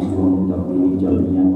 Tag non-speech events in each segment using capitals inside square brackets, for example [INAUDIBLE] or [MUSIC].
jiwa tapi jamnya.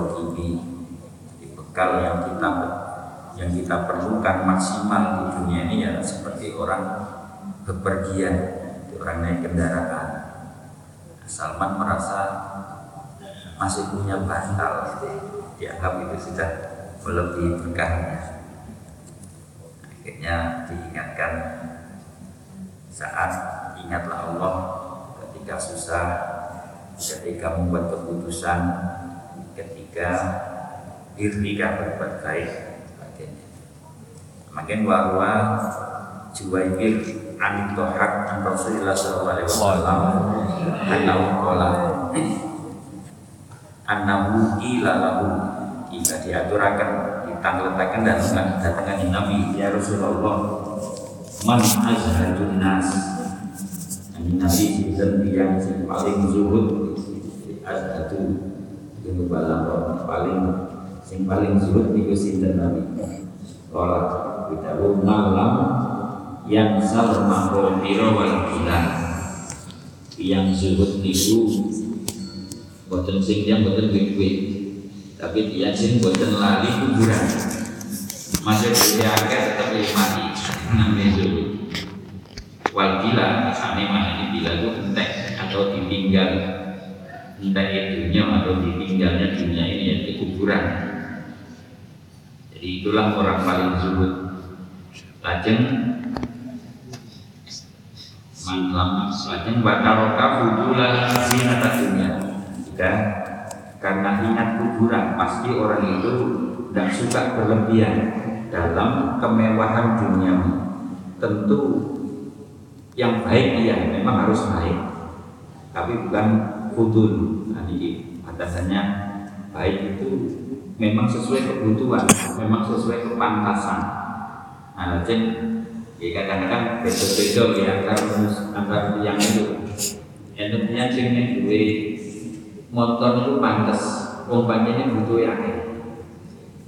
Rokibi di bekal yang kita yang kita perlukan maksimal di dunia ini ya seperti orang bepergian orang naik kendaraan. Salman merasa masih punya bantal dianggap itu sudah melebihi berkahnya. Akhirnya diingatkan saat ingatlah Allah ketika susah ketika membuat keputusan ketika dirinya berbuat baik makin bahwa Juwaibir an Tohak an Rasulullah sallallahu alaihi wasallam annahu qala ila lahu. Jika diaturakan ditangletakkan dan datangkan Nabi ya Rasulullah man azhadun nas? Nabi dan yang paling zuhud azhadu yang balagh paling sing paling zuhud niku sinten Nabi Kala kita malam yang salma biro wal bilang yang zuhud niku boten sing yang boten duwe tapi dia sing boten lali kuburan. Masih dia akeh tetap mati namanya zuhud. Wal bila ane mana bila itu entek atau ditinggal entek dunia atau ditinggalnya dunia ini ya di kuburan. Jadi itulah orang paling zuhud. Lajeng malam lajeng bataroka fudula zinata dunia. Jika karena ingat kuburan pasti orang itu tidak suka berlebihan dalam kemewahan dunia tentu yang baik iya memang harus baik. Tapi bukan fudul nah, ini batasannya baik itu memang sesuai kebutuhan memang sesuai kepantasan. Nah jadi ya kadang-kadang beda-beda ya antar antar yang itu. Yang sing duwe motor itu pantas pompanya ini butuh ya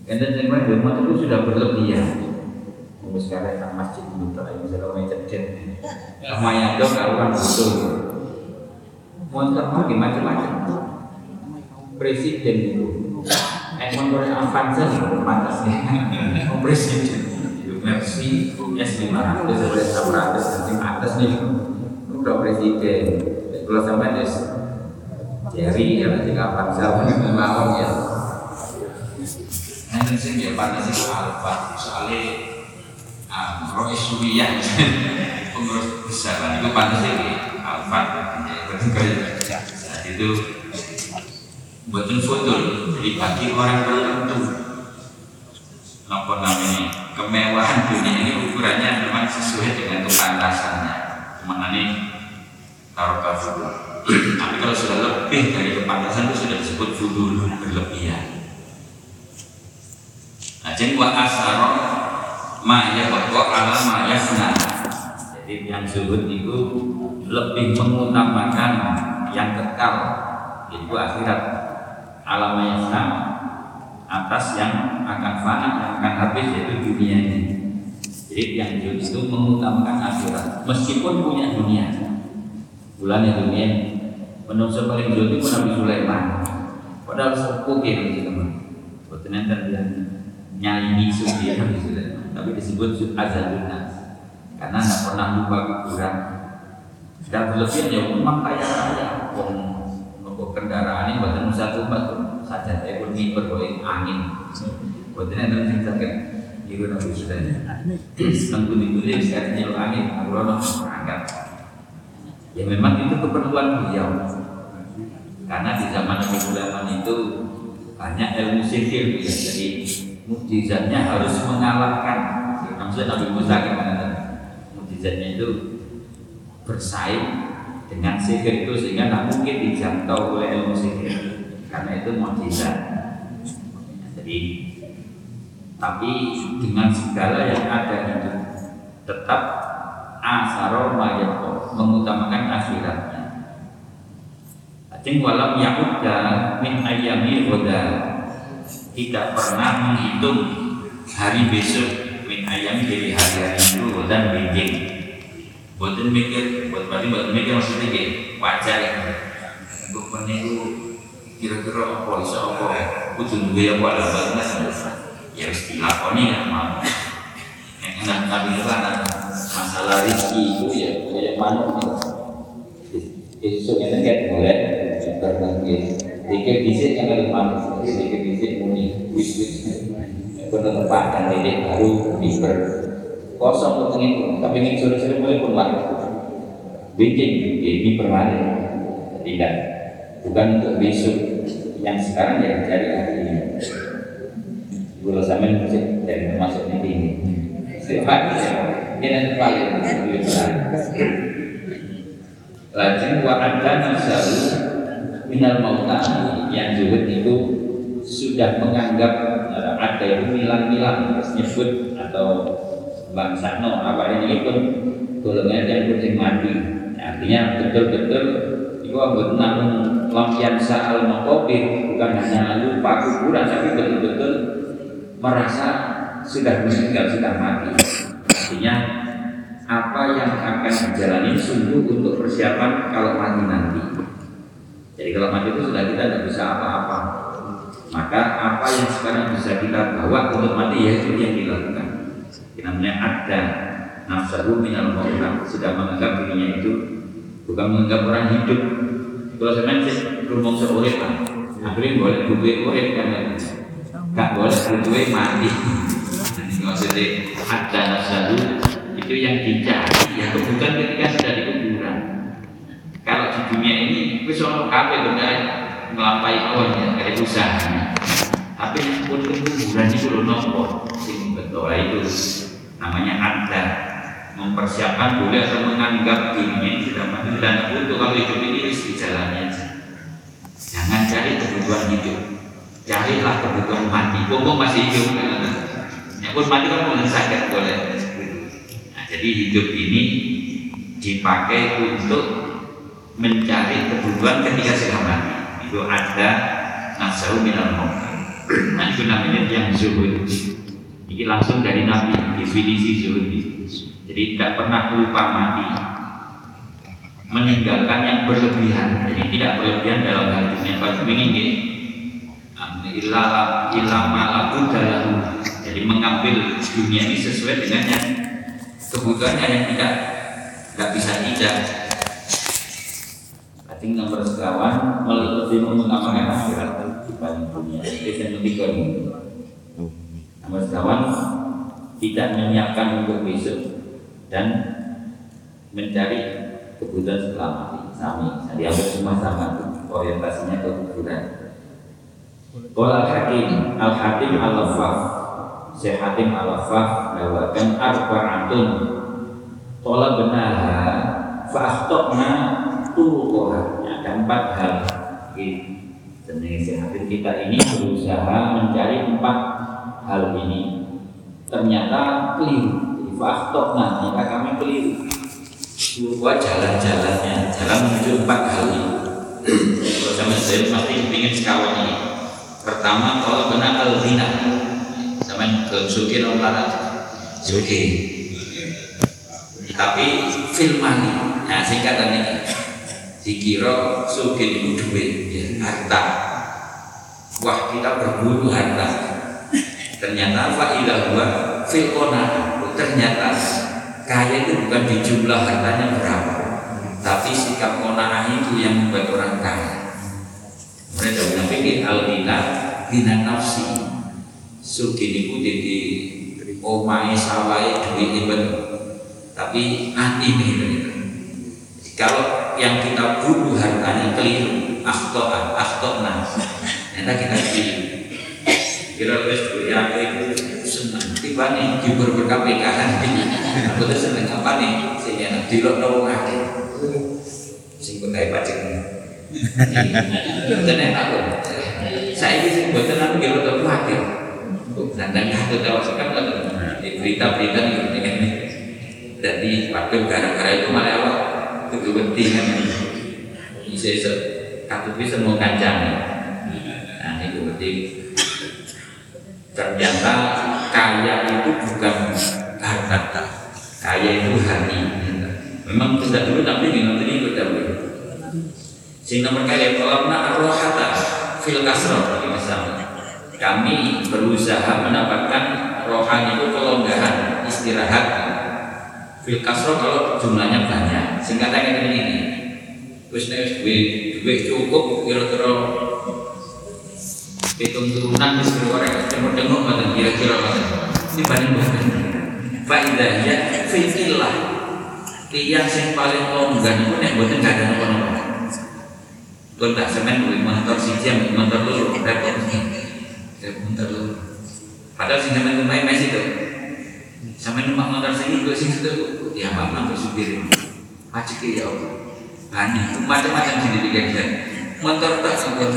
dan yang lain motor itu sudah berlebihan. Mungkin sekarang kan masjid butuh ini misalnya mau cedek Namanya dong kalau kan butuh Motor mau macam-macam Presiden itu Eh motor Avanza itu pantasnya Presiden. Mercy S500 S600 nanti atas nih. Udah presiden. Kalau sampai des Jerry ya nanti kapan siapa yang melawan ya. Nanti sih dia panas itu alfa. Soalnya roh iswiyah [LAUGHS] pengurus besar. Itu panas ini alfa saat itu buatin foto. Jadi bagi orang tertentu. Apa namanya? Kemewahan dunia ini ukurannya memang sesuai dengan kepantasannya mengenai taruh kafir tapi kalau sudah lebih dari kepantasan itu sudah disebut fudul berlebihan. Nah jadi wa asaro ma ya ala ma Jadi yang zuhud itu lebih mengutamakan yang kekal, yaitu akhirat alam yang sama atas yang akan fana, yang akan habis yaitu dunia ini. Jadi yang zuhud itu mengutamakan akhirat, meskipun punya dunia. Bulan yang dunia menurut paling zuhud itu Nabi Sulaiman. Padahal sepuh ya teman. Buat nanti nyanyi suci Nabi Sulaiman, tapi disebut azalun karena nggak pernah lupa kuburan. Dan berlebihan ya memang kaya raya wong nopo kendaraan ini buatan satu batu saja saya pun ini berboleh angin. Buatan yang sing sakit Ibu nabi sudah budi budi sekarang nyelok angin. Aku lono angkat ya memang itu keperluan beliau. Karena di zaman Nabi Sulaiman itu banyak ilmu sihir ya. jadi mukjizatnya harus mengalahkan. Maksudnya Nabi Musa gimana mukjizatnya itu bersaing dengan sihir itu sehingga tak mungkin dijangkau oleh ilmu sihir karena itu mukjizat jadi tapi dengan segala yang ada itu tetap asaro mayako mengutamakan akhiratnya. Ajeng walam yakuda min ayami roda tidak pernah menghitung hari besok ayam dari hari-hari itu dan benjing buatin mikir buat berarti buat mikir maksudnya kayak wajar ya. Untuk meniru kira-kira apa bisa apa butuh juga ya buat apa ya harus dilakoni ya mau. Yang enak nabi kan masalah rezeki. Itu ya kayak mana esok ini kan boleh berbagi dikit bisik kan ada mana dikit bisik muni wis wis penetapan dan baru biber kosong itu tapi ingin sore-sore pun lagi bikin ini permanen. Tidak. Bukan untuk besok. Yang sekarang ya cari hari ini. Kalau sama musik dari termasuk ini. Sifat ini nanti paling lebih benar Lajeng wa adana selalu minal mautani yang zuhud itu sudah menganggap ada itu milang-milang nyebut atau bangsa no apa ini pun golongan yang kucing mati artinya betul-betul itu anggap namun lampian sa'al makobir bukan hanya lupa kuburan tapi betul-betul merasa sudah meninggal sudah mati. Artinya apa yang akan dijalani sungguh untuk persiapan kalau mati nanti. Jadi kalau mati itu sudah kita tidak bisa apa-apa maka apa yang sekarang bisa kita bawa untuk mati ya itu yang dilakukan. Namanya ada nafsahu minal maulah. Sudah menganggap dirinya itu bukan menganggap orang hidup. Kalau saya sih rumong seurip kan akhirnya boleh duwe urip kan? Gak boleh duwe mati. Maksudnya ada nafsahu itu yang dicari yang kebutuhan ketika sudah di kuburan kalau di dunia ini ono kabeh benar melampai awalnya dari usaha tapi pun kuburan itu lho nopo sing betul itu namanya ada mempersiapkan boleh atau menganggap dirinya ini sudah mati. Dan untuk kalau hidup ini harus jalannya jangan cari kebutuhan hidup. Carilah kebutuhan mati. Pokok masih hidup ya pun mati kan mungkin sakit boleh. Nah, jadi hidup ini dipakai untuk mencari kebutuhan ketika sudah mati. Itu ada nasau minal maut nah itu namanya yang zuhud ini langsung dari Nabi definisi zuhud jadi tidak pernah lupa mati. Meninggalkan yang berlebihan. Jadi tidak berlebihan dalam hal dunia kalau ingin ilah ilama laku dalam jadi mengambil dunia ini sesuai dengan yang kebutuhannya yang tidak tidak bisa tidak Nomor sekawan meliputi mengutamakan akhirat dibanding dunia. Itu yang ketiga ini. Nomor sekawan tidak menyiapkan untuk besok dan mencari kebutuhan setelah mati. Sami, jadi hampir semua sama orientasinya ke kuburan. Qala Hakim Al Hakim Al Lafaf Syekh Hakim Al Lafaf Dawakan Arba'atun Qala benaha Fa'ahtokna Turukoha Ada empat hal. Syekh Hakim kita ini berusaha mencari empat hal ini. Ternyata keliru. Fa'ahtokna Maka kami keliru. Buat jalan-jalannya, jalan menuju empat kali. Kalau sama saya pasti ingin sekawan ini. Pertama, kalau kena al-ghina, sama ke suki orang barat, suki. Tapi filmani, nah singkatan ini, dikira suki itu duit, ya, harta. Wah kita berburu harta. Ternyata fa'idah gua filkona, ternyata kaya itu bukan di jumlah hartanya berapa tapi sikap kona'ah itu yang membuat orang kaya. Mereka bilang pikir al-dina bina nafsi. Sugi itu jadi omai sawai duit itu tapi anti ini kalau yang kita bunuh hartanya keliru. Akhto'an akhto'na. Ternyata kita keliru. Kira wis ya itu senang tiba nih jubur berKPK kan aku tuh seneng apa nih? Sehingga nak dilok nawa ngake sing pegawai pajak itu enak saya ini sing buatan aku kira tuh wakil dan aku tahu sekarang berita-berita nih dengan jadi waktu gara-gara itu malah itu penting kan bisa kartu bisa mau kancang nah itu penting ternyata kaya itu bukan harta kaya itu hati. Memang tidak dulu tapi dengan ini berdamai sehingga nomor kaya kolamna arrohata fil kasro misalnya. Kami berusaha mendapatkan rohani itu kelonggaran istirahat fil kasro kalau jumlahnya banyak. Singkatnya kayak ini terus nih duit cukup kira-kira hitung turunan di seluruh orang cuma tengok mana kira-kira ini paling bukan faidahnya fitillah tiang yang paling longgar itu yang buatan nggak ada nopo-nopo gue tak semen gue motor si jam motor dulu repot. Motor dulu padahal si semen gue main messi tuh sama numpak motor sini gue sini tuh ya apa apa supir. Macet ya Allah. Banyak macam-macam sini di motor tak sebut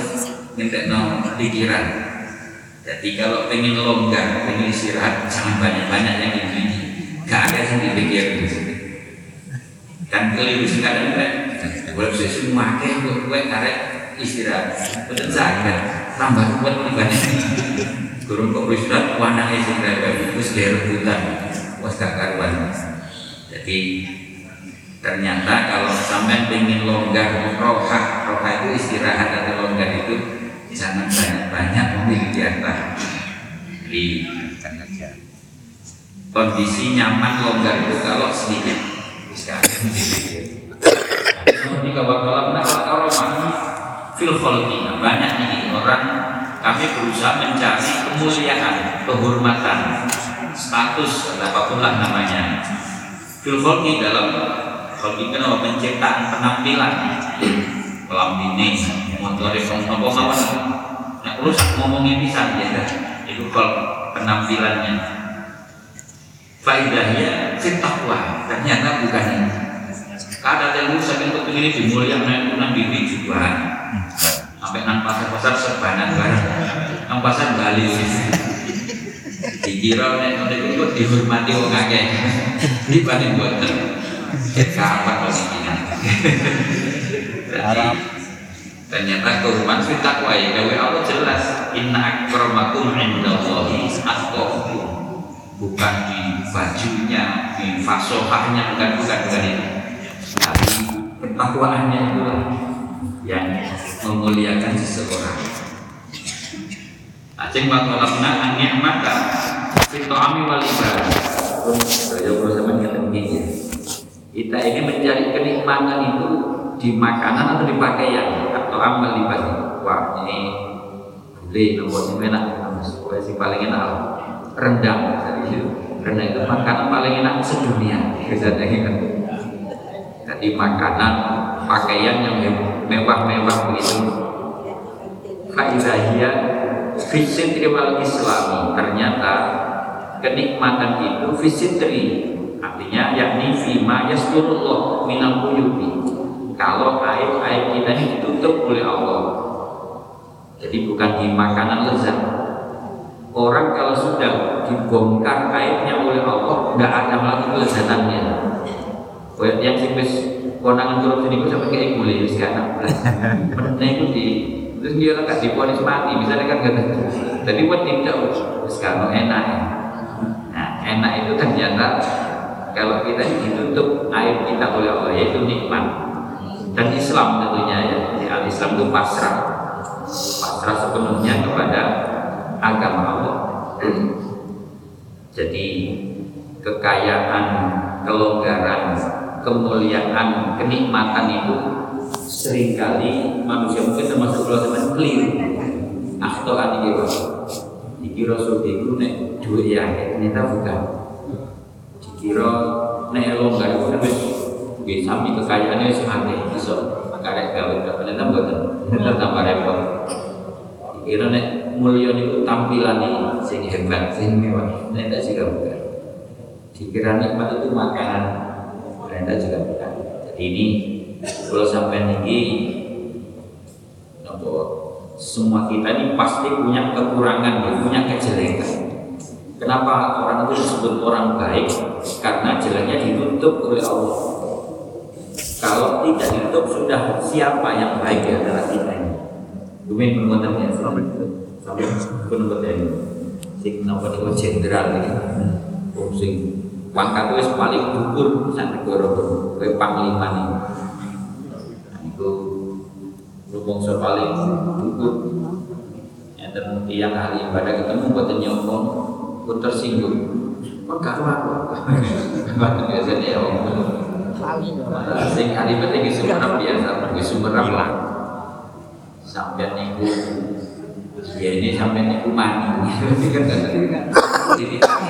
minta no pikiran. Jadi kalau pengen longgar pengen istirahat jangan banyak-banyak yang ini gak ada yang dipikir kan keliru sekarang kan boleh bisa semua ke gue karek istirahat. Betul sakit tambah kuat banyak kurung kok istirahat warna istirahat terus dia rebutan jadi ternyata kalau sampai pengen longgar roha roha itu istirahat atau longgar itu jangan banyak-banyak memiliki harta di kondisi nyaman longgar itu kalau sedikit. Sekarang ketika kalau banyak ini orang kami berusaha mencari kemuliaan kehormatan status apa pun lah namanya fil kholqi dalam kholqi kenapa penciptaan penampilan. Kelambine motor apa mawon nah terus ngomongnya bisa ya itu kalau penampilannya. Faidahnya fit taqwa ternyata bukan ini. Kada telu saking kepingin dimuliakan nang bibi juga sampai nang pasar-pasar serbanan barang. Nang pasar Bali. Dikira nek kok dihormati wong akeh. [LAUGHS] Paling boten. Kapan iki [LAUGHS] Arab. ternyata kehormatan fit taqwa ya gawe Allah jelas. Inna akramakum indallahi atqakum. Bukan di bajunya, di fasohahnya, bukan bukan bukan itu. Tapi ketakwaannya itulah yang memuliakan seseorang. Acing wakolakna an ni'mata fito ami wal ibadah. Saya bersama kita ini mencari kenikmatan itu di makanan atau di pakaian. Atau amal ibadah. Wah ini boleh nomor enak, supaya si paling enak rendang. Rendang itu makanan paling enak sedunia. Bisa kan jadi makanan pakaian yang mewah-mewah begitu. Faizahia fisitri wal islami. Ternyata kenikmatan itu fisitri artinya yakni fima yasturullah minal uyubi kalau aib-aib kita ini ditutup oleh Allah jadi bukan di makanan lezat Orang kalau sudah dibongkar aibnya oleh Allah, nggak ada lagi kelezatannya. Yang sing wis konangan korupsi niku sampai kayak boleh wis kan. Nah itu di terus dia kan diponis mati misalnya kan kata tapi buat tidak kan enak ya. Enak itu ternyata kalau kita ditutup air kita oleh Allah yaitu nikmat dan Islam tentunya ya. Jadi al Islam itu pasrah pasrah sepenuhnya kepada agama Allah. Jadi kekayaan, kelonggaran, kemuliaan, kenikmatan itu sering kali manusia mungkin termasuk teman keliru. Akhtoan dikira, dikira sudah itu nek dua ya ternyata bukan. Dikira nek longgar itu wis wis sami kekayaannya wis akeh iso karek gawe ternyata mboten. Ternyata tambah repot. Dikira nek mulia niku tampilane sing hebat, sing mewah. Tak sih bukan. Dikira nikmat itu makanan, ternyata juga bukan. Jadi ini kalau sampai ini nopo semua kita ini pasti punya kekurangan, ya, punya kejelekan. Kenapa orang itu disebut orang baik? Karena jeleknya ditutup oleh Allah. Kalau tidak ditutup sudah siapa yang baik di antara kita ini? Demi menguatnya sampai sampai pun ini. Sing nopo niku jenderal ini. Sing pangkat wis paling dhuwur sak negara kowe panglima rumangsa paling dhuwur. Enten tiyang ahli ibadah ketemu boten nyombong, pun tersinggung. Kok gak? Bahkan biasanya ya wong Sing ahli ibadah iki sumber biasa, sumber apa? Sampai niku ya ini sampai niku mani. Jadi kan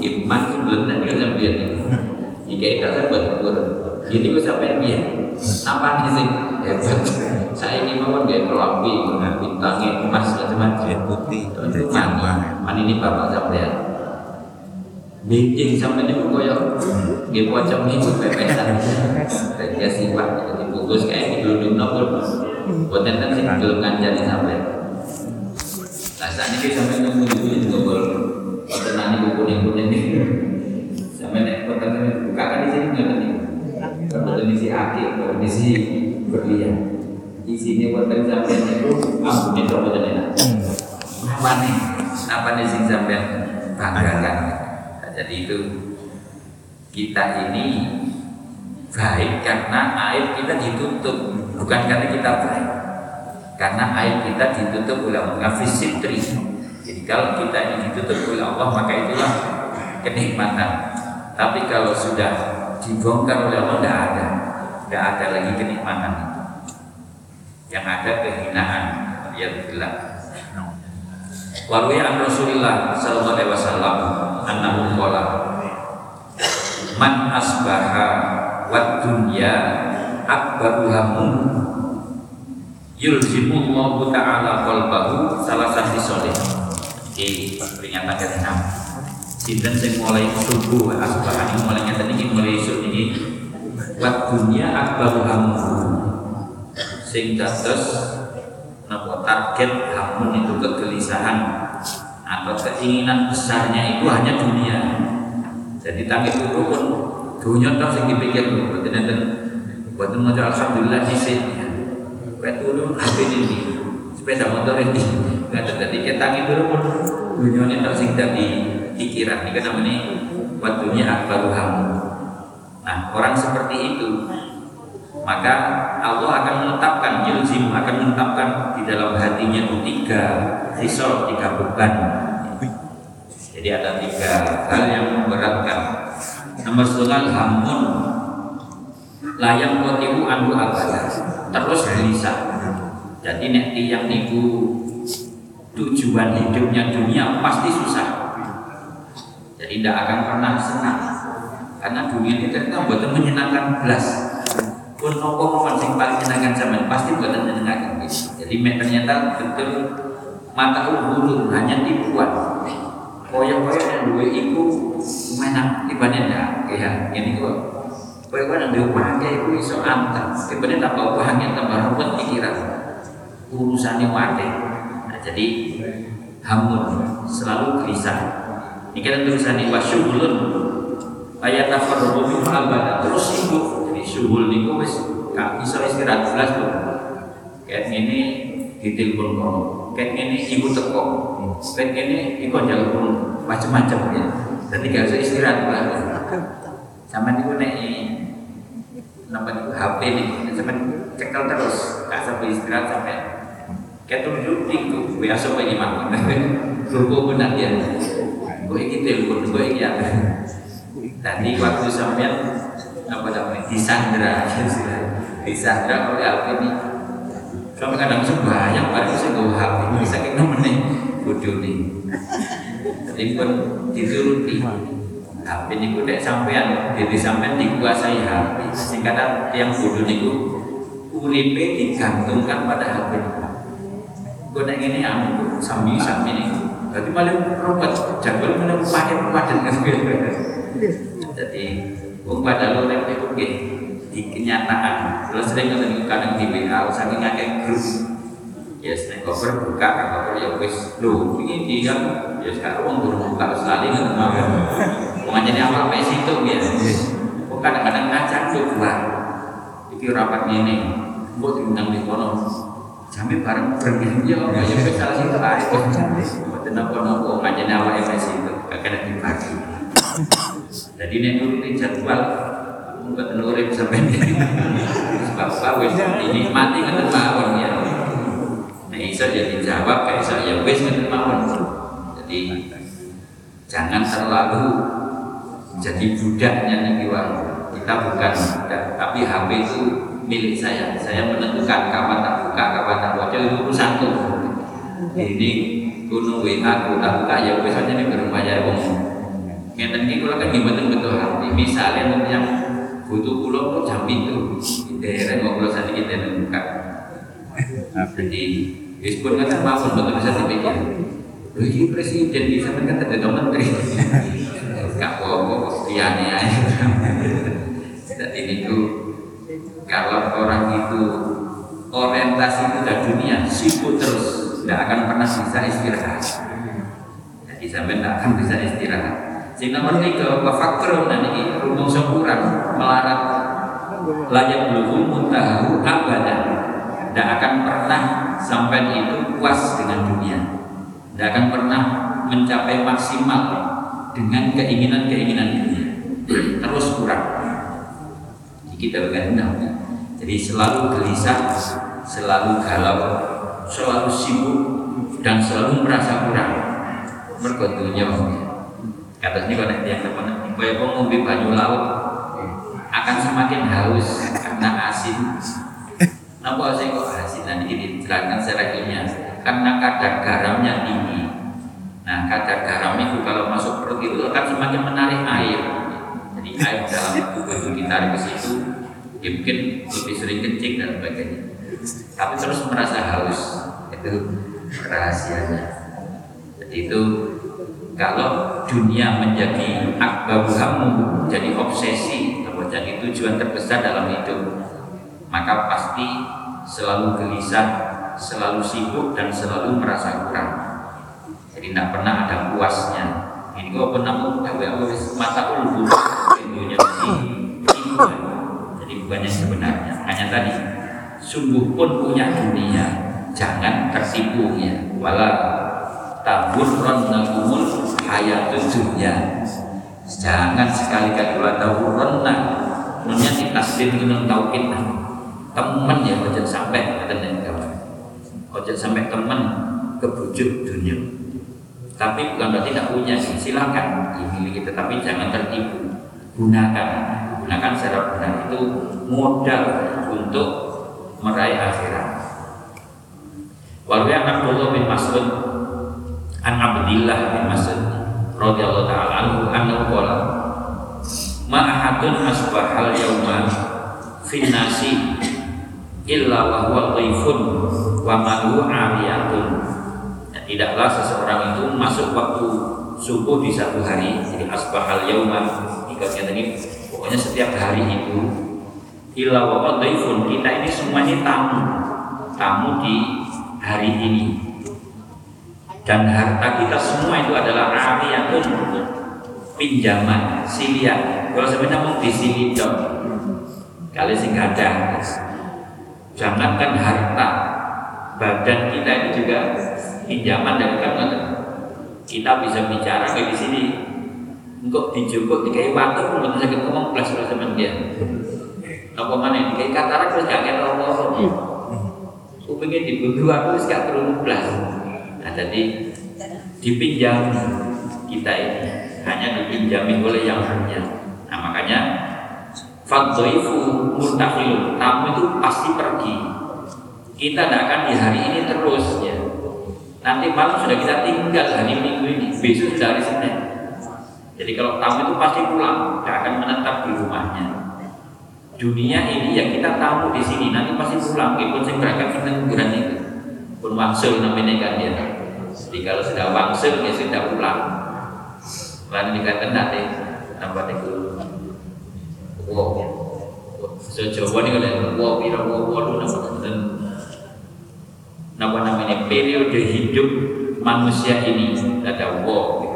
iman itu belum nanti kan sampai jika itu betul jadi gue sampai dia apa nih sih? Hebat. Saya ini mau dia pelampi bintangnya emas macam-macam putih itu mani mani ini bapak sampai Bikin sampai ini koyo dia pocong itu pepesan. Dan dia sifat jadi bungkus kayak gitu dulu nopo buat nanti sih belum ngajarin sampai. Saat ini sampai nunggu dulu itu ngobrol Tenani buku kuning kuning ini sampai nek kota ini bukakan di sini nggak nih kalau kondisi kondisi berlian. Di sini kota sampai itu ampun itu apa jadi apa nih? Apa nih sing sampai banggakan jadi itu kita ini baik karena air kita ditutup. Bukan karena kita baik. Karena air kita ditutup oleh Allah. Fisitri jadi kalau kita ini ditutup oleh Allah maka itulah kenikmatan. Tapi kalau sudah dibongkar oleh Allah tidak ada, tidak ada lagi kenikmatan itu. Yang ada kehinaan. Ya bilang. Waruya an Rasulullah sallallahu alaihi wasallam annahu qala Man asbaha wa dunya akbaru hamun yulzimullahu ta'ala qalbahu salah satu soleh di peringatan ke-6 Sinten sing mulai subuh ini mulai nyata ini mulai isu ini Wat dunia akbar hamun. Sing dados Napa target hamun itu kegelisahan Atau keinginan besarnya itu hanya dunia. Jadi tangi turu pun Dunia tak sing dipikir Berarti nanti Buat mau Alhamdulillah sih Kayak turun HP ini sepeda motor ini. Nggak ada jadi kita itu pun dunia ini tak sing dari pikiran. Ini kan namanya waktunya akbaru nah orang seperti itu maka Allah akan menetapkan yulzim akan menetapkan di dalam hatinya itu tiga risol tiga beban. Jadi ada tiga hal yang memberatkan. Nomor satu hamun layang kotimu anu abada. Terus gelisah. Jadi nek tiang niku tujuan hidupnya dunia pasti susah. Jadi tidak akan pernah senang. Karena dunia ini ternyata buatan menyenangkan belas. Pun nopo sing paling menyenangkan zaman pasti buatan menyenangkan. Jadi ternyata betul mata urun hanya tipuan. Koyok-koyok yang dua iku menak ibadah ya ini kok. Koyok-koyok yang dua pakai itu iso antar. Ibadah tambah bahagia tambah ruwet pikiran urusannya wate nah, jadi hamun selalu gelisah ini kan tulisannya wasyugulun ayat tafarruqu min abada terus sibuk jadi subuh niku wis gak iso istirahat belas lho kayak ini ditelepon kono. Kayak ini ibu teko. Kayak ini iku njaluk macam-macam ya. Jadi gak usah istirahat belas sama niku nek napa niku HP nih. Sama cekel terus gak sampai istirahat sampai tunjuk niku biasa apa imam Ruko benar ya gue iki telepon? Gue iki ya tadi waktu sampean apa namanya disandra disandra oleh HP ini sampai kadang sembahyang baru saya gue HP ini kayak nih bodoh nih. Jadi pun dituruti. HP ini gue sampean jadi sampean dikuasai HP sehingga yang bodoh niku uripe digantungkan pada HP gue nanya ini anu sambil sambil ini. Jadi paling robot jadwal mana pakai padan kan jadi wong pada lo nek itu di kenyataan kalau sering ketemu kadang di WA saking ngake grup. Ya sering cover buka cover ya wis lo ini dia ya sekarang wong turun buka selalu nggak mau wong apa apa situ ya. Kok kadang-kadang ngajak tuh buat iki rapat ini buat diundang di kono. Sampai bareng berminggu ya. Ya wis salah situ ae nopo-nopo ngajak awak MS itu kadang dibagi jadi ini nurutin jadwal buat nurin sampai sebab apa ini mati kan mawon ya nah bisa jadi jawab kayak saya wes kan mawon jadi jangan terlalu jadi budaknya nih kita bukan budak tapi HP itu milik saya saya menentukan kapan tak buka kapan tak baca itu urusanku ini gunung WA aku tak buka ya wis aja nih berumah ya wong ngeten iki kula kan mboten betul hati. Misalnya yang butuh pulau kok jam itu? Daerah kok kula sadiki den buka. Jadi wis pun kata mawon betul bisa dipikir. Lho iki presiden bisa kan ada menteri. Gak apa-apa liyane ae. Jadi itu kalau orang itu orientasi pada dunia sibuk terus tidak akan pernah bisa istirahat. Jadi sampai tidak akan bisa istirahat sehingga nomor tiga wafakron dan ini rumong kurang melarat layak belum muntahu abadan tidak akan pernah sampai itu puas dengan dunia. Tidak akan pernah mencapai maksimal dengan keinginan-keinginan dunia. Terus kurang. Kita begadang jadi selalu gelisah selalu galau selalu sibuk dan selalu merasa kurang. Mergotunya kata ini kalau yang teman baik ngombe banyu laut akan semakin haus karena asin. Kenapa saya kok asin? Nanti dijelaskan secara ilmiah. Karena kadar garamnya tinggi. Nah kadar garam itu kalau masuk perut itu akan semakin menarik air. Jadi air dalam tubuh itu ditarik ke situ ya mungkin lebih sering kencing dan sebagainya. Tapi terus merasa haus. Itu rahasianya. Jadi itu kalau dunia menjadi akbar kamu jadi obsesi atau jadi tujuan terbesar dalam hidup maka pasti selalu gelisah selalu sibuk dan selalu merasa kurang. Jadi tidak pernah ada puasnya. Ini kok pernah mata ulbu dunia jadi bukan yang sebenarnya. Hanya tadi sungguh pun punya dunia. Jangan tertipu ya. Wala taburrannakumul hayatud dunia jangan sekali-kali wala taburranna namanya di tasbih dengan tauhid teman ya ojo sampai kata kawan. Ojo sampai teman kebujuk dunia. Tapi bukan berarti tidak punya silakan dimiliki tetapi jangan tertipu. Gunakan gunakan secara benar itu modal untuk meraih akhirat. Walau yang Abdullah bin Mas'ud an Abdillah bin Mas'ud radhiyallahu taala anhu annahu qala ma ahadun asbahal yawma fin nasi illa wa huwa dhaifun wa madu aliyatun ya, tidaklah seseorang itu masuk waktu subuh di satu hari jadi asbahal yauma jika ini pokoknya setiap hari itu illa wa dhaifun kita ini semuanya tamu tamu di hari ini dan harta kita semua itu adalah ariyatun pinjaman silian kalau sebenarnya mau di sini dong kali sing ada jangankan harta badan kita itu juga pinjaman dari kamu kita bisa bicara kayak di sini. Engkau dijukuk dikai waktu pun belum sakit ngomong plus plus sama dia. Apa mana dikai katarak terus gak kena apa Kupingnya dibunuh aku terus gak terlalu plus. Nah jadi dipinjam kita ini hanya dipinjami oleh yang punya. Nah makanya Fadzoifu mustahil tamu itu pasti pergi. Kita tidak akan di hari ini terus ya. Nanti malam sudah kita tinggal hari minggu ini, besok sudah hari. Jadi kalau tamu itu pasti pulang, tidak akan menetap di rumahnya. Dunia ini ya kita tamu di sini, nanti pasti pulang. Meskipun saya berangkat kita itu, pun wangsul namanya kan ya. Jadi kalau sudah wangsul ya sudah pulang. Lalu dikatakan nanti tambah itu wow sejawa ini kalau wow pira wow waduh nama nama namanya periode hidup manusia ini. Ada wow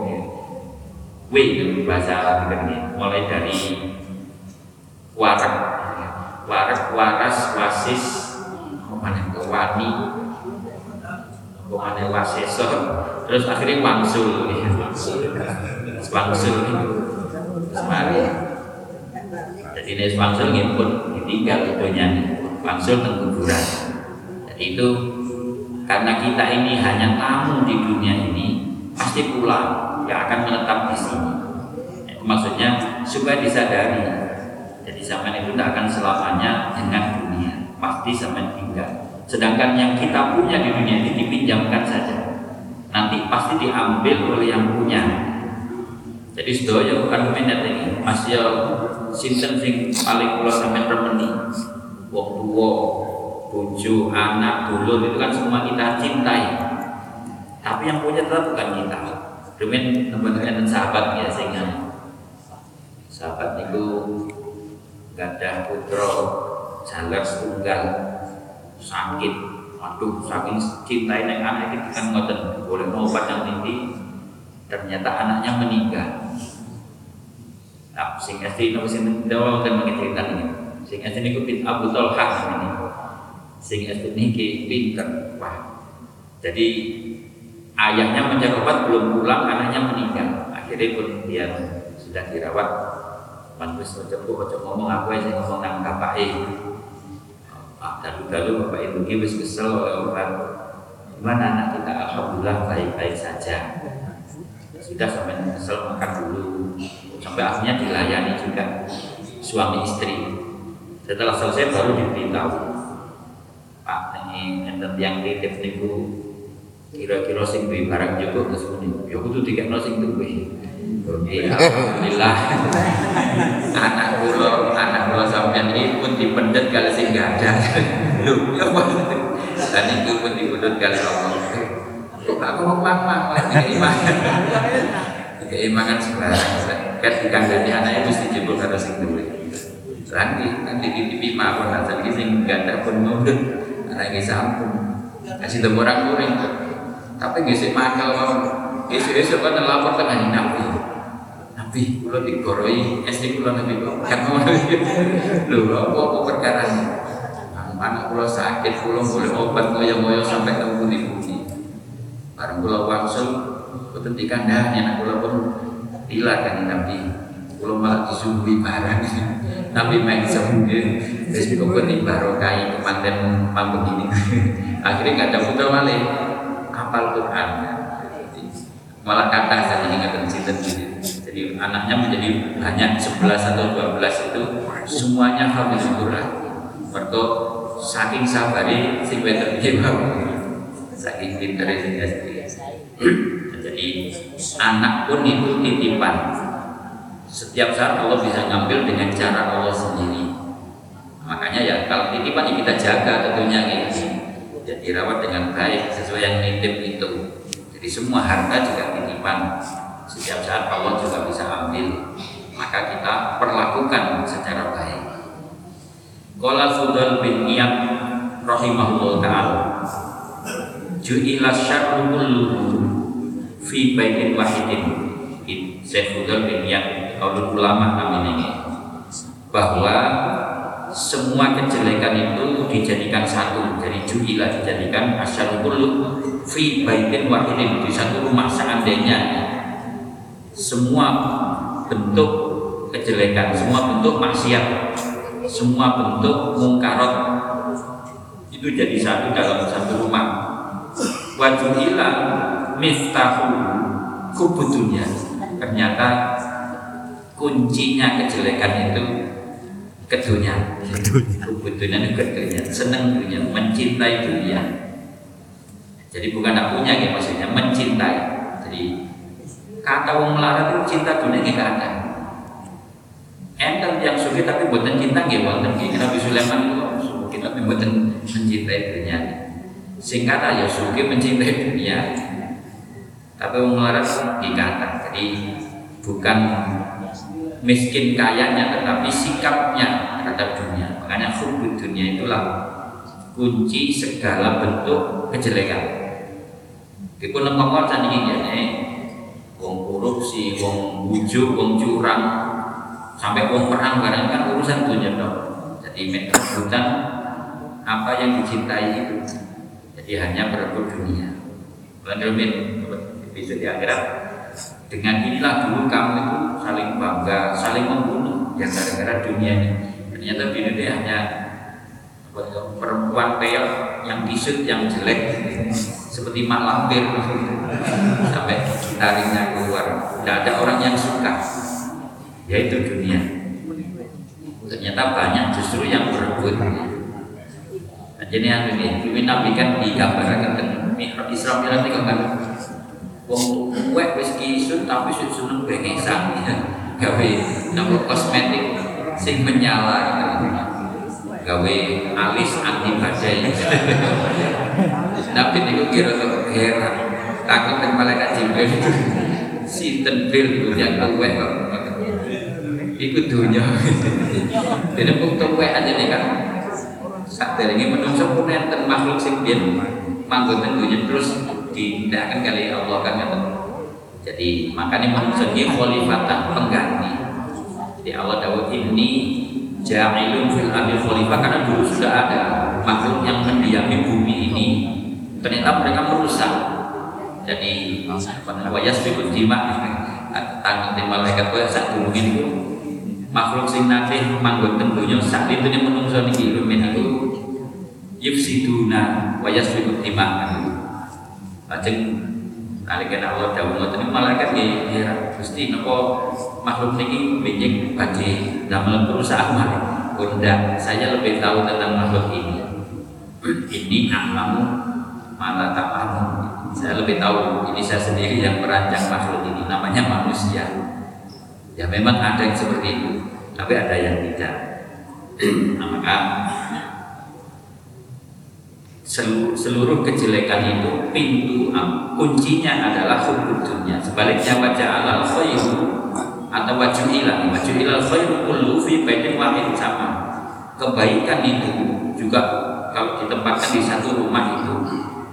W itu bahasa Arab mulai dari warak warak waras wasis mana ke mana wasesor terus akhirnya wangsul. Wangsul. Semari jadi ini wangsul ini pun ditinggal itunya wangsul dan kuburan. Jadi itu karena kita ini hanya tamu di dunia ini pasti pulang yang akan menetap di sini. Itu maksudnya supaya disadari. Jadi zaman itu tidak akan selamanya dengan dunia, pasti zaman tinggal. Sedangkan yang kita punya di dunia ini dipinjamkan saja. Nanti pasti diambil oleh yang punya. Jadi sedoyo argumen ini masih sinten sing paling kula sampean remeni. Wong tuwa, bojo, anak, dulur itu kan semua kita cintai. Tapi yang punya tetap bukan kita. Rumen teman-teman sahabat ya sehingga sahabat itu gadah putra jalar tunggal sakit. Waduh saking cintai neng anak itu kan ngoten. Boleh obat yang tinggi ternyata anaknya meninggal. Nah, sing asli nopo sing dawa kan cerita ini. Sing asli niku bin Abu Talha ini sing asli niki pinter wah. Jadi ayahnya mencari obat belum pulang anaknya meninggal. Akhirnya pun dia sudah dirawat. Mantus ojo ngomong aku aja ngomong nang bapak ah dalu dalu bapak ibu ini wis kesel obat gimana anak kita? Alhamdulillah baik baik saja. Sudah sampai kesel makan dulu. Sampai akhirnya dilayani juga suami istri. Setelah selesai baru diberitahu. Pak ini enten yang titip niku. Kira-kira sing duwe barang cukup terus muni. Ya kudu dikekno sing duwe alhamdulillah. Anak kula anak kula sampean iki pun dipendet kali sing ada. Lho ya apa dan itu pun dipendhet kali Allah kok aku mau mang? Lagi iman keimangan sembarang kan dikandani anaknya mesti jebol karo sing duwe. Nanti nanti titipi mawon asal sing gak ada pun mundut iki sampun. Kasih orang kuring tapi ngisi makal mau. Isu-isu kan lapor tengah nabi nabi kulo digoroi SD kulo nabi kan lu apa apa perkara mana kulo sakit kulo boleh obat ngoyo-ngoyo sampai ke bumi-bumi bareng kulo wangsul betul di kandangnya nak kulo pun hilang kan nabi kulo malah disuguhi barang. Nabi main sembuh terus kok di barokai kemanten pam begini akhirnya ada putra malih. Hafal Quran. Malah kata saya ingat cinta jadi anaknya menjadi hanya 11 atau 12 itu semuanya hafiz Quran mereka saking sabari si Peter saking pintar jadi anak pun itu titipan. Setiap saat Allah bisa ngambil dengan cara Allah sendiri. Makanya ya kalau titipan ya kita jaga tentunya gitu dan dirawat dengan baik sesuai yang nitip itu. Jadi semua harta juga titipan. Setiap saat Allah juga bisa ambil. Maka kita perlakukan secara baik. Qala Fudal bin Iyad rahimahullah taala. Ju'ila syarru fi baitin wahidin. Syekh Fudul bin Iyad kalau ulama kami ini bahwa semua kejelekan itu dijadikan satu jadi juila dijadikan kullu fi baitin wahidin di satu rumah seandainya semua bentuk kejelekan semua bentuk maksiat semua bentuk mungkarot itu jadi satu dalam satu rumah. Wajuhila miftahu kubutunya ternyata kuncinya kejelekan itu kedunya. Kedunya. Itu kedunya. Senang dunia mencintai dunia. Jadi bukan tak punya ya maksudnya mencintai. Jadi kata wong melarat itu cinta dunia nggak ada. Enten yang suka tapi buatan cinta nggak buatan nggih. Nabi Sulaiman itu kita tapi buatan mencintai dunia. Singkat aja suka mencintai dunia. Tapi wong melarat nggak kata. Jadi bukan miskin kayanya tetapi sikapnya terhadap dunia. Makanya hubud dunia itulah kunci segala bentuk kejelekan. Iku nengkongkon saniki wong korupsi, wong bujuk, wong curang, sampai wong perang barang kan urusan dunia dong. Jadi rebutan apa yang dicintai itu. Jadi hanya berebut dunia. Bulan bisa di akhirat dengan inilah dulu kamu itu saling bangga, saling membunuh yang gara-gara dunia ini. Ternyata dunia ini hanya perempuan peyot yang disut yang jelek seperti mak lampir sampai taringnya keluar. Tidak ada orang yang suka, yaitu dunia. Ternyata banyak justru yang berebut. Nah, jadi yang ini, Nabi kan digambarkan dengan Isra Mi'raj itu kan wong kue wis kisun tapi sing seneng bengesan gawe nama kosmetik sing menyala gawe alis anti badai. Tapi niku kira tuh heran. Takut dengan malaikat jibril. Itu sinten bil punya kue kok. Ikut dunia jadi untuk kue aja nih kan ini menungso pun enten makhluk sing biyen manggon tentunya terus akan kali Allah kan jadi makanya manusia ini khalifatan pengganti. Jadi Allah Dawud ini ja'ilun fil ardi khalifah karena dulu sudah ada makhluk yang mendiami bumi ini. Ternyata mereka merusak. Jadi wayas bikut jima tanggung di malaikat kaya saat dulu ini. Makhluk sing nanti manggon tentunya saat itu yang menungso niki rumin itu. Yufsiduna wayas bikut jima Lajeng nalika Allah dawuh ngoten malaikat nggih heran Gusti napa makhluk niki benjing badhe damel perusahaan malih. Bunda, saya lebih tahu tentang makhluk ini. [CLEARS THROAT] Ini amamu malah tak kamu. Saya lebih tahu ini saya sendiri yang merancang makhluk ini namanya manusia. Ya memang ada yang seperti itu, tapi ada yang tidak. [CLEARS THROAT] nah, maka seluruh, kejelekan itu pintu kuncinya adalah hukum dunia sebaliknya baca alal atau wajah ilah wajah ilah khairu kullu fi baitin wahid sama. Kebaikan itu juga kalau ditempatkan di satu rumah itu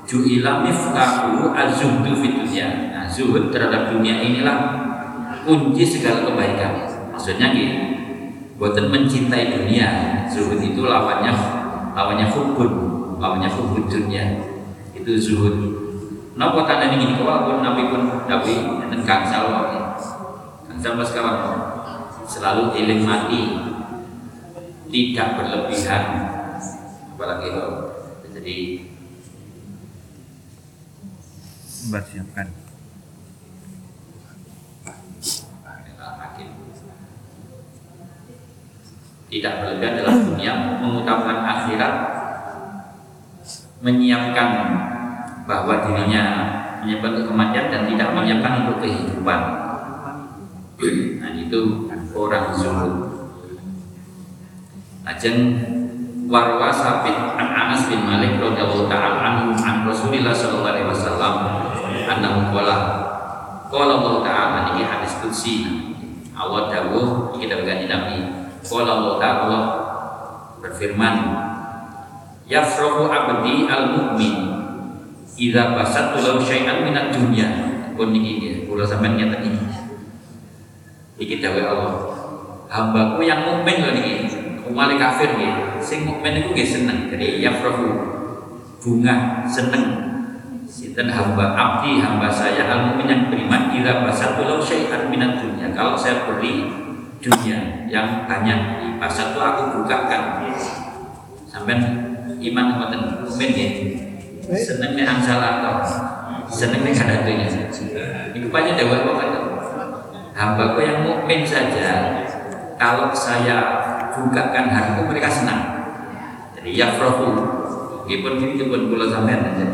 ju'ila miftahu azuhdu fi dunia nah, zuhud terhadap dunia inilah kunci segala kebaikan. Maksudnya gini buatan mencintai dunia zuhud itu lawannya lawannya hubud lawannya hubud dunia. Itu zuhud. Napa tanda ini kau nabi pun nabi dan kangsal mas kawan selalu ilim mati tidak berlebihan. Apalagi kalau jadi Mbak siapkan tidak berlebihan dalam dunia mengutamakan akhirat menyiapkan bahwa dirinya menyiapkan kematian dan tidak menyiapkan untuk kehidupan. Nah itu orang zuhud. Ajeng warwa sabit an Anas bin Malik radhiyallahu taala anhu an Rasulillah sallallahu alaihi wasallam annahu qala qala Allah taala ini hadis qudsi. Allah dawuh iki dawuh Nabi. Qala Allah taala berfirman yafrahu abdi al mu'min idza basatu lahu syai'an minad dunya. Pun niki kula sampean iki iki dawuh Allah hambaku yang mukmin lho niki umale kafir nggih sing mukmin iku nggih seneng. Jadi yafrahu bunga seneng. Sinten? Hamba abdi hamba saya al mukmin yang beriman ila basatu law syai'an minat dunia. Kalau saya beri dunia yang banyak di pasar itu aku bukakan sampai iman ngoten? Mukmin ya seneng angsal atau seneng nek kadatunya iku banyak dewa kok hambaku yang mukmin saja kalau saya bukakan hatiku mereka senang jadi ya yafrahu Gipun ini pun kula sampean aja.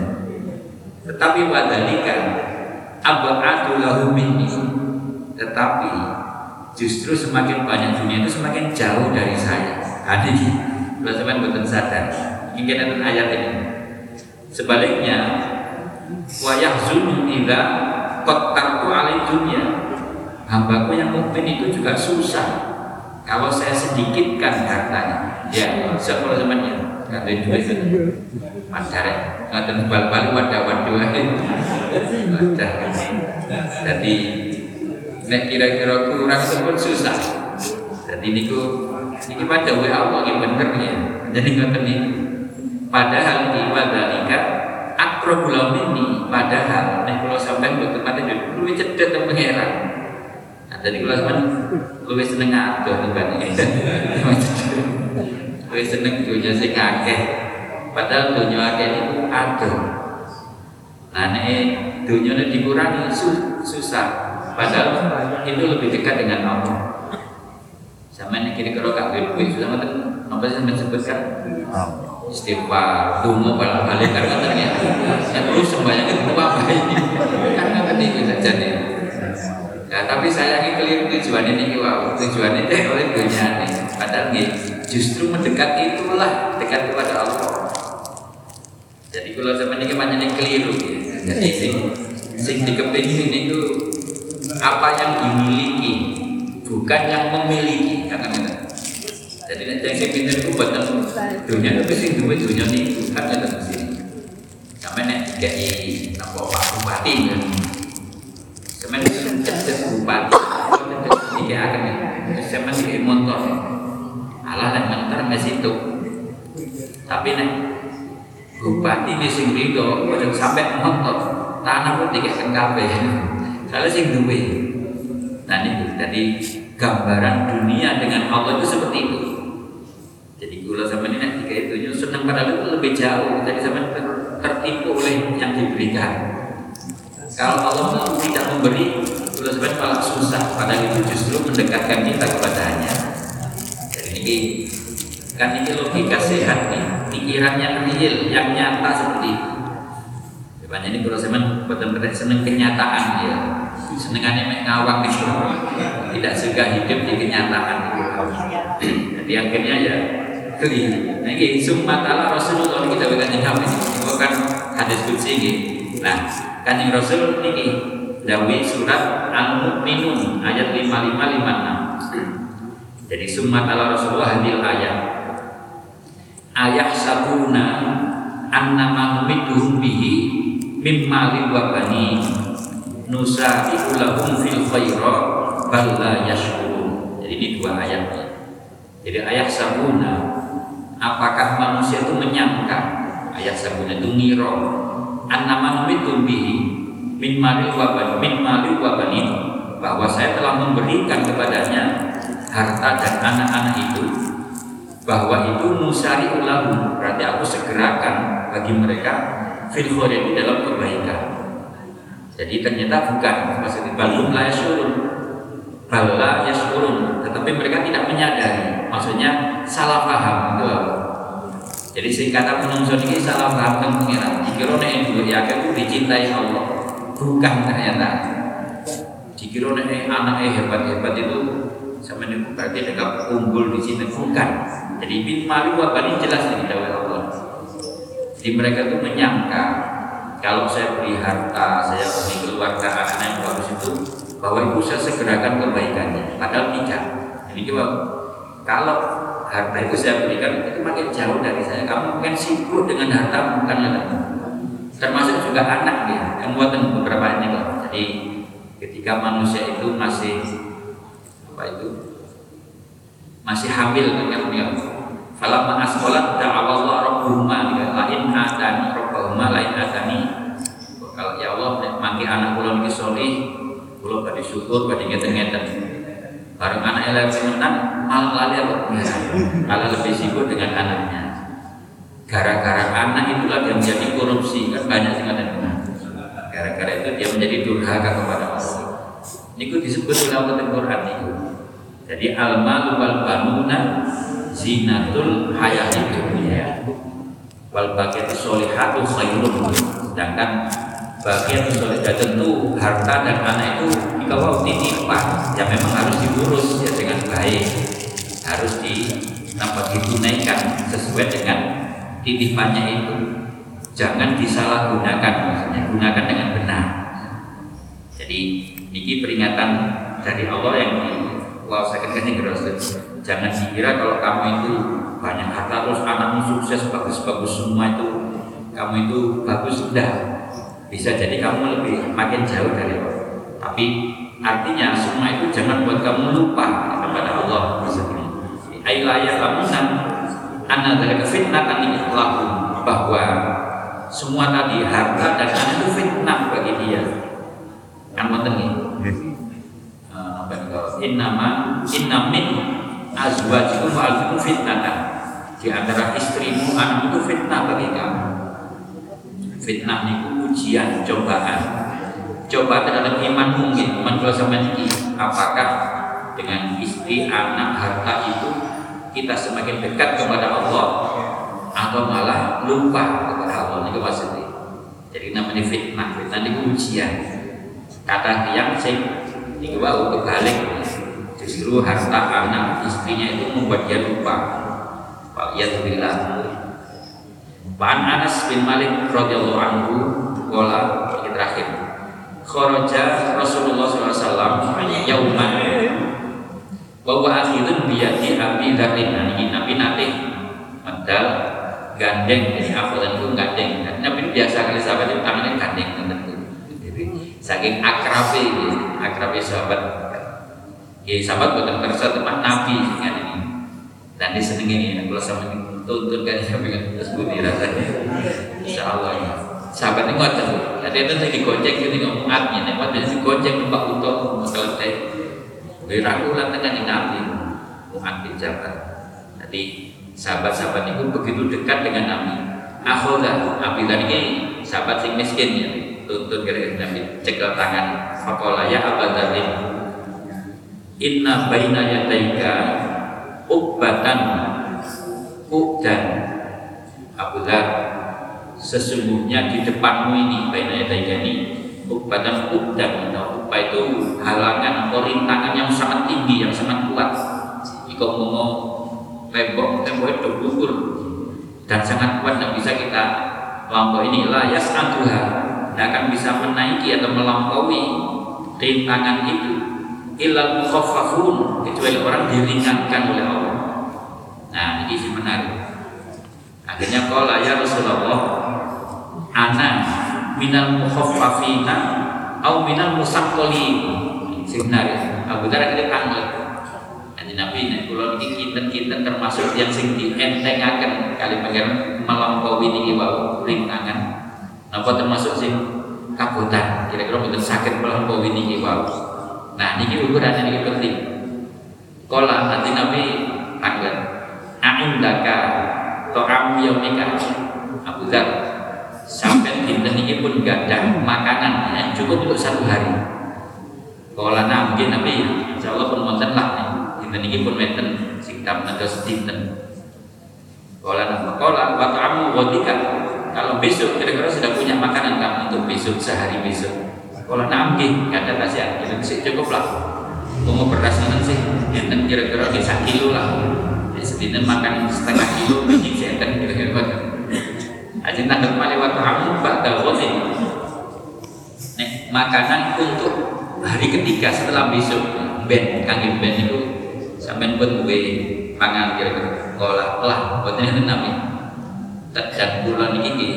Tetapi wadalika abadu lahu minni. Tetapi justru semakin banyak dunia itu semakin jauh dari saya. Ada kalau sampean betul sadar. Mungkin ada ayat ini. Sebaliknya wa yahzunu idza qattartu alai dunia. Hambaku yang mukmin itu juga susah. Kalau saya sedikitkan hartanya. Ya, sekolah zamannya Kata duit. Mandare Ngaten bal-bal wadah wadah. Wadah Jadi Nek kira-kira kurang pun susah. Jadi niku Niki pada wa Allah yang bener ya Jadi ngaten ini Padahal di wadalika Akrobul ini Padahal Nek kalau sampai Bukan pada Lu cedek dan pengeran jadi kalau sampai Lu seneng ngatur Tiba-tiba Kowe [LAUGHS] seneng dunia sing akeh. Padahal dunia akeh itu ada. Nah, nek dunia dikurangi susah. Padahal itu lebih dekat dengan Allah. Sama ini kira-kira kak duit susah nggak Apa sih sebutkan? Istighfar, dungo balik-balik karena ternyata yang perlu sembahyang itu apa ini? Karena tadi bisa jadi. Ya, tapi saya ini keliru tujuan ini wow, tujuan ini oleh dunia ini. Padahal nih justru mendekat itulah dekat kepada Allah. Jadi kalau zaman ini banyak yang keliru ya. jadi sing sing dikepingin itu apa yang dimiliki bukan yang memiliki. Karena kita jadi yang saya pintar itu buat dunia tapi sing duit dunia ini bukan yang di sini. Kami nek jadi apa pak bupati kan jadi bupati tiga akan sama tiga motor Allah nek mentor ke situ. Tapi nek bupati di sing rido boten sampai ngotot tanah pun dikasih kabeh. Kalau sing duwe. Nah ini jadi gambaran dunia dengan Allah itu seperti itu. Jadi gula sama ini nanti kayak itu senang padahal itu lebih jauh. Jadi sama tertipu oleh yang diberikan. Kalau Allah tidak memberi, sama malah susah. Padahal itu justru mendekatkan kita kepadanya ini kan ini logika sehat nih. Pikiran yang real yang nyata seperti itu. Depannya ini kalau saya betul-betul seneng kenyataan ya senengannya ngawang itu tidak suka hidup di kenyataan. Jadi akhirnya ya keliru. Nah ini summa ta'ala Rasulullah kita bukan kami bukan hadis kudsi ini. Nah kanjeng Rasul ini Dawi surat Al-Mu'minun ayat 5556 jadi summat ala Rasulullah hadil ayat. Ayah sabuna anna mahmiduhum bihi mimma wa bani nusa'iku lahum fil khaira bal la yashkurun. Jadi ini dua ayat. Jadi ayat sabuna apakah manusia itu menyangka ayat sabuna itu ngiro anna mahmiduhum bihi min mali wa bani min mali wa bani bahwa saya telah memberikan kepadanya harta dan anak-anak itu bahwa itu musari ulahu berarti aku segerakan bagi mereka fil di dalam kebaikan jadi ternyata bukan maksudnya balum la yasurun bala yasurun tetapi mereka tidak menyadari. Maksudnya salah paham. Jadi singkatan menungso ini salah paham dan pengiran. Dikira nek dua ya dicintai Allah bukan ternyata dikira nek anak hebat-hebat itu sama ini berarti dekat unggul di sini bukan. Jadi bin malu apa ini jelas di dalam Allah. Jadi mereka itu menyangka kalau saya beri harta, saya beri keluarga anak yang bagus itu bahwa itu saya segerakan kebaikannya. Padahal tidak. Jadi coba kalau harta itu saya berikan itu makin jauh dari saya. Kamu mungkin sibuk dengan harta bukan lagi. Termasuk juga anak ya, yang buatan beberapa ini kok. Jadi ketika manusia itu masih apa itu? Masih hamil kan ya falamma asqalat da'awallahu rabbuhuma lain adani rabbuhuma lain adani. Kalau ya Allah mangke anak kula niki solih kula badhe syukur badhe ngeten-ngeten. Bareng anak elek menang malah lali apa? [LAUGHS] Malah lebih sibuk dengan anaknya gara-gara anak itulah dia menjadi korupsi. Kan banyak sih ada. Gara-gara itu dia menjadi durhaka kepada Allah. Niku disebut dalam Quran niku. Jadi al-malu wal banuna zinatul hayati dunia. Wal baqiyatu sholihatu khairun. Sedangkan bagian soleh tentu harta dan anak itu dikawal titipan. Ya memang harus diurus ya dengan baik. Harus di nampak ditunaikan sesuai dengan titipannya itu jangan disalahgunakan maksudnya gunakan dengan benar. Jadi ini peringatan dari Allah yang wow saya kira jangan dikira kalau kamu itu banyak harta terus anakmu sukses bagus-bagus semua itu kamu itu bagus sudah. Bisa jadi kamu lebih makin jauh dari Allah. Tapi artinya semua itu jangan buat kamu lupa kepada Allah. Ailaya kamunan anak dari kefitnatan ini lahum bahwa semua tadi harta dan anak itu fitnah bagi dia. Kan mau innama innamin azwajikum wa alfikum fitnatan di antara istrimu anak itu fitnah bagi kamu. Fitnah itu ujian cobaan. Coba terhadap iman mungkin iman kalau sama ini apakah dengan istri anak harta itu kita semakin dekat kepada Allah atau malah lupa kepada Allah. Itu maksudnya? Jadi namanya fitnah. Fitnah itu ujian. Kata yang sing ini wow kebalik. Justru harta anak istrinya itu membuat dia lupa. Pak Anas bin Malik radhiyallahu anhu Kola ini terakhir. Kharaja Rasulullah SAW Yauman Bahwa akhirun biyati Abi Dharin nah, Ini Nabi nanti Medal Gandeng Jadi afalan itu gandeng Nabi biasa kali sahabat itu tangannya gandeng tentu Saking akrabi Akrabi sahabat Ya sahabat bukan kerja tempat Nabi kan ini. Dan di seneng ini kalau sama tuntun kan sampai kan terus budi rasanya. Insya Allah ya. Sahabat ini ngotot. Tadi itu saya digojek ini ngomong artinya. Nek waktu itu digojek numpak untuk selesai. Berakulan dengan Nabi. Mu'ad bin Jabal. Jadi sahabat-sahabat itu begitu dekat dengan Nabi. Akhoda, Nabi tadi ini sahabat sing miskin ya. Tuntun gara-gara Nabi cekel tangan. Fakola ya abadarin Inna baina yadaika ubbatan ukdan Abu Dhar sesungguhnya di depanmu ini baina yadaika ini ubbatan ukdan nah, ubba itu halangan atau rintangan yang sangat tinggi yang sangat kuat jika mau tembok tembok itu gugur dan sangat kuat dan bisa kita lampau ini layas aduha tidak akan bisa menaiki atau melampaui rintangan itu ilal mukhaffafun kecuali orang diringankan oleh Allah. Nah, ini sih menarik. Akhirnya kala ya Rasulullah, ana minal mukhaffafina au minal musaqqalin. Sebenarnya Abu Dhar kita kangen. Nanti Nabi nek kula niki kinten-kinten termasuk yang sing dientengaken kali pengen melampaui niki wau rintangan. Napa termasuk sing kabutan kira-kira mboten sakit melampaui niki wau. Nah, ini ukuran ini penting. Kola nanti Nabi tanggal. A'indaka to'am yaumika Abu sampai dinten ini pun gak ada makanan yang cukup untuk satu hari. Kola nah mungkin Nabi Insya Allah pun wonten lah dinten ini pun meten singkap nanti dinten. Kola nah kola waktu kamu wadika kalau besok kira-kira sudah punya makanan kamu untuk besok sehari besok? Kalau nampi nggak ada kasihan kita bisa cukup lah. Mau beras nanti sih. Enten kira-kira bisa kilo lah. Ya, sedina makan setengah kilo biji sih kira-kira aja nak kembali waktu kamu bakal wajib nih makanan untuk hari ketiga setelah besok ben kangen ben itu sampai buat gue pangan kira-kira. Kolah lah buatnya nabi dan bulan ini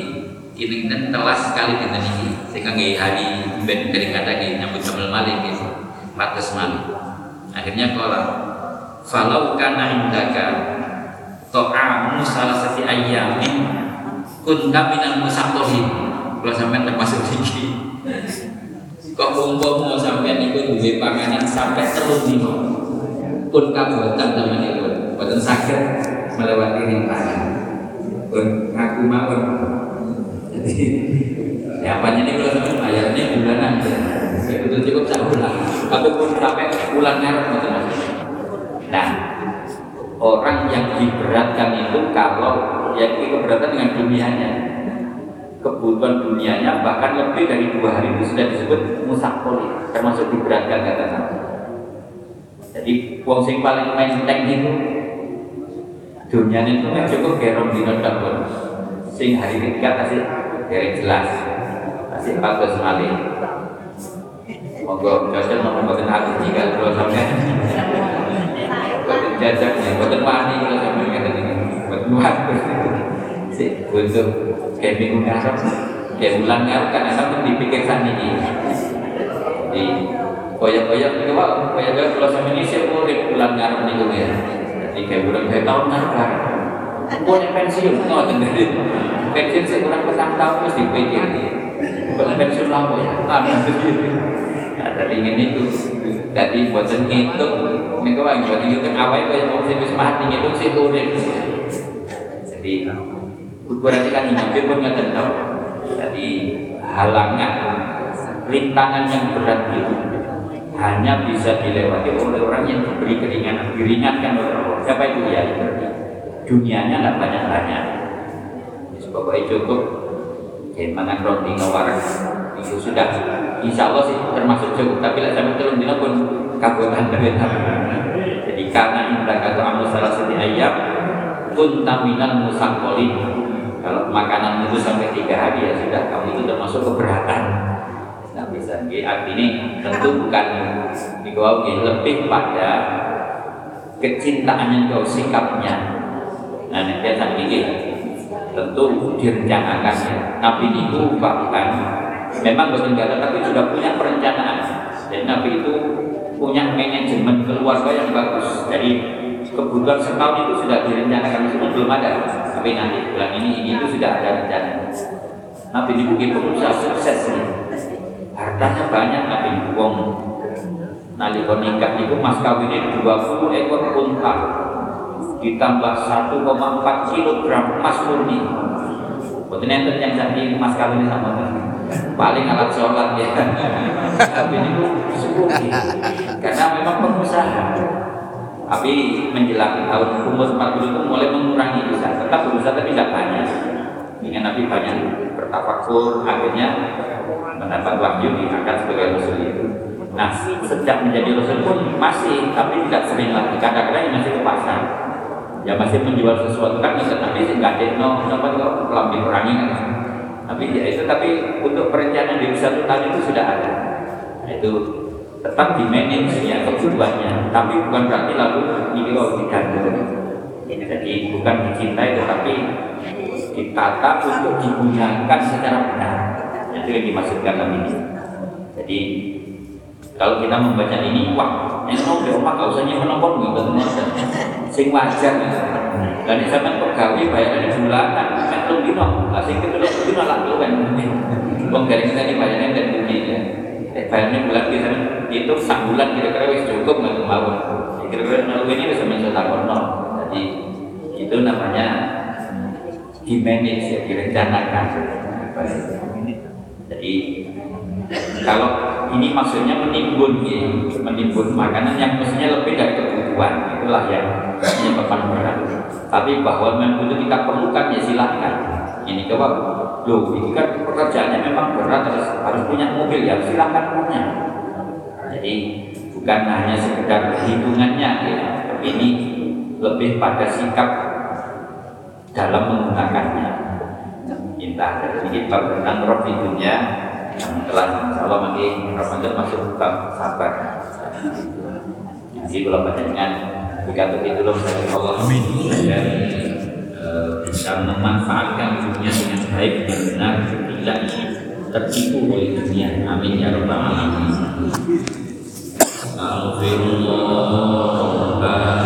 ini kan telas sekali kita ini sehingga hari ben dari kata nyambut kamel malik gitu batas malik. Akhirnya kola. Falau kana indaka to'amu salah satu ayamin kunta minal musaqohin kalau sampai termasuk tinggi. Kok umpama sampai niku duwe panganan sampai telur dino pun teman itu. Boten sakit melewati rintangan. Pun ngaku mawon. Jadi ya apa ini kalau sampai bayarnya bulanan? Itu cukup satu bulan. Tapi pun sampai bulan ngarep nah orang yang diberatkan itu kalau yang keberatan dengan dunianya. Kebutuhan dunianya bahkan lebih dari dua hari itu sudah disebut musakoli termasuk diberatkan kata Nabi jadi wong sing paling menteng itu dunianya itu kan cukup gerong di tahun sing hari ketiga kasih dari jelas kasih bagus sekali. Moga jajak mau buatin hati jika kalau sampai buatin jajak ya buatin wani kalau sampai kata ini buatin wani si butuh kayak minggu ngarep kayak bulan ngarep kan enak dipikir sana ini. Di koyak-koyak itu wah koyak-koyak kalau sampai ini sih urip bulan ngarep nih gue ya. Jadi kayak bulan kayak tahun ngarep kan gue pensiun dari pensiun sih kurang petang tahun terus dipikir. Pensiun lama ya. Ah nah dari ini itu jadi buatan ngitung. Ini kau yang buat ngitung awal itu yang mau sih mati ngitung sih urip. Jadi berarti kan hidup pun nggak tahu jadi halangan rintangan yang berat itu hanya bisa dilewati oleh orang yang diberi keringanan diringankan oleh Allah. Siapa itu? Ya dunianya nggak banyak banyak sebab cukup jadi mangan roti ngawaran itu sudah insya Allah sih termasuk cukup tapi lah sampai turun dina pun kabutan jadi karena indah kata amal salah satu ayam pun taminan musangkolin. Kalau makanan itu sampai tiga hari ya sudah kamu itu termasuk keberatan. Nah bisa artinya tentu bukan dikau lebih pada kecintaan yang kau sikapnya. Nah nanti akan tentu direncanakannya Nabi itu bahkan memang kata tapi sudah punya perencanaan. Dan Nabi itu punya manajemen keluarga yang bagus. Jadi kebutuhan setahun itu sudah direncanakan semua belum ada. Tapi nanti bulan ini ini itu sudah ada rencana. Nabi ini mungkin pengusaha sukses nih hartanya banyak Nabi wong nalika nikah itu mas kawin itu 20 ekor unta ditambah 1,4 kilogram emas murni. Betul enten yang jadi mas kawin sama paling alat sholat ya. Tapi ini sepuluh karena memang pengusaha. Tapi menjelang tahun umur 40 itu mulai mengurangi bisa tetap berusaha tapi tidak banyak. Dengan Nabi banyak bertafakur akhirnya mendapat wahyu diangkat sebagai rasul. Itu nah sejak menjadi rasul pun masih tapi tidak sering lagi. Kadang-kadang masih ke pasar ya masih menjual sesuatu. Kan bisa tapi nggak ada no nopo kok lebih kurangi kan. Tapi ya itu tapi untuk perencanaan di satu tahun itu sudah ada. Nah, itu tetap di manage ya kebutuhannya. Tapi bukan berarti lalu ini kalau digantung jadi bukan dicintai tetapi ditata untuk digunakan secara benar. Itu yang dimaksudkan dalam ini. Jadi kalau kita membaca ini wah ini mau di rumah gak usah nyimpen nomor nggak betul sing wajar. Dan ini sampai pegawai bayaran bulanan metu dino. Lah sing itu dino lah lu kan. Bang dari kita ini bayarannya dan dunia bayarnya bulan kita itu sak bulan kira-kira wis cukup nggak mau kira-kira lalu ini bisa mencetak nol jadi itu namanya di manage ya direncanakan. Jadi kalau ini maksudnya menimbun ya, menimbun makanan yang mestinya lebih dari kebutuhan. Itulah yang menyebabkan berat. Tapi bahwa memang itu kita perlukan ya silahkan. Ini coba loh ini kan pekerjaannya memang berat harus, harus punya mobil ya silahkan punya. Jadi bukan hanya sekedar hitungannya ya. Tapi ini lebih pada sikap dalam menggunakannya. Entah dari kita tentang roh dunia yang telah Allah nanti Ramadan masuk bab sabar jadi kalau dengan dikatakan itu loh Allah Amin dan bisa memanfaatkan dunia dengan baik dan benar tidak tertipu oleh dunia. Amin ya rabbal alamin. Subhanallahumma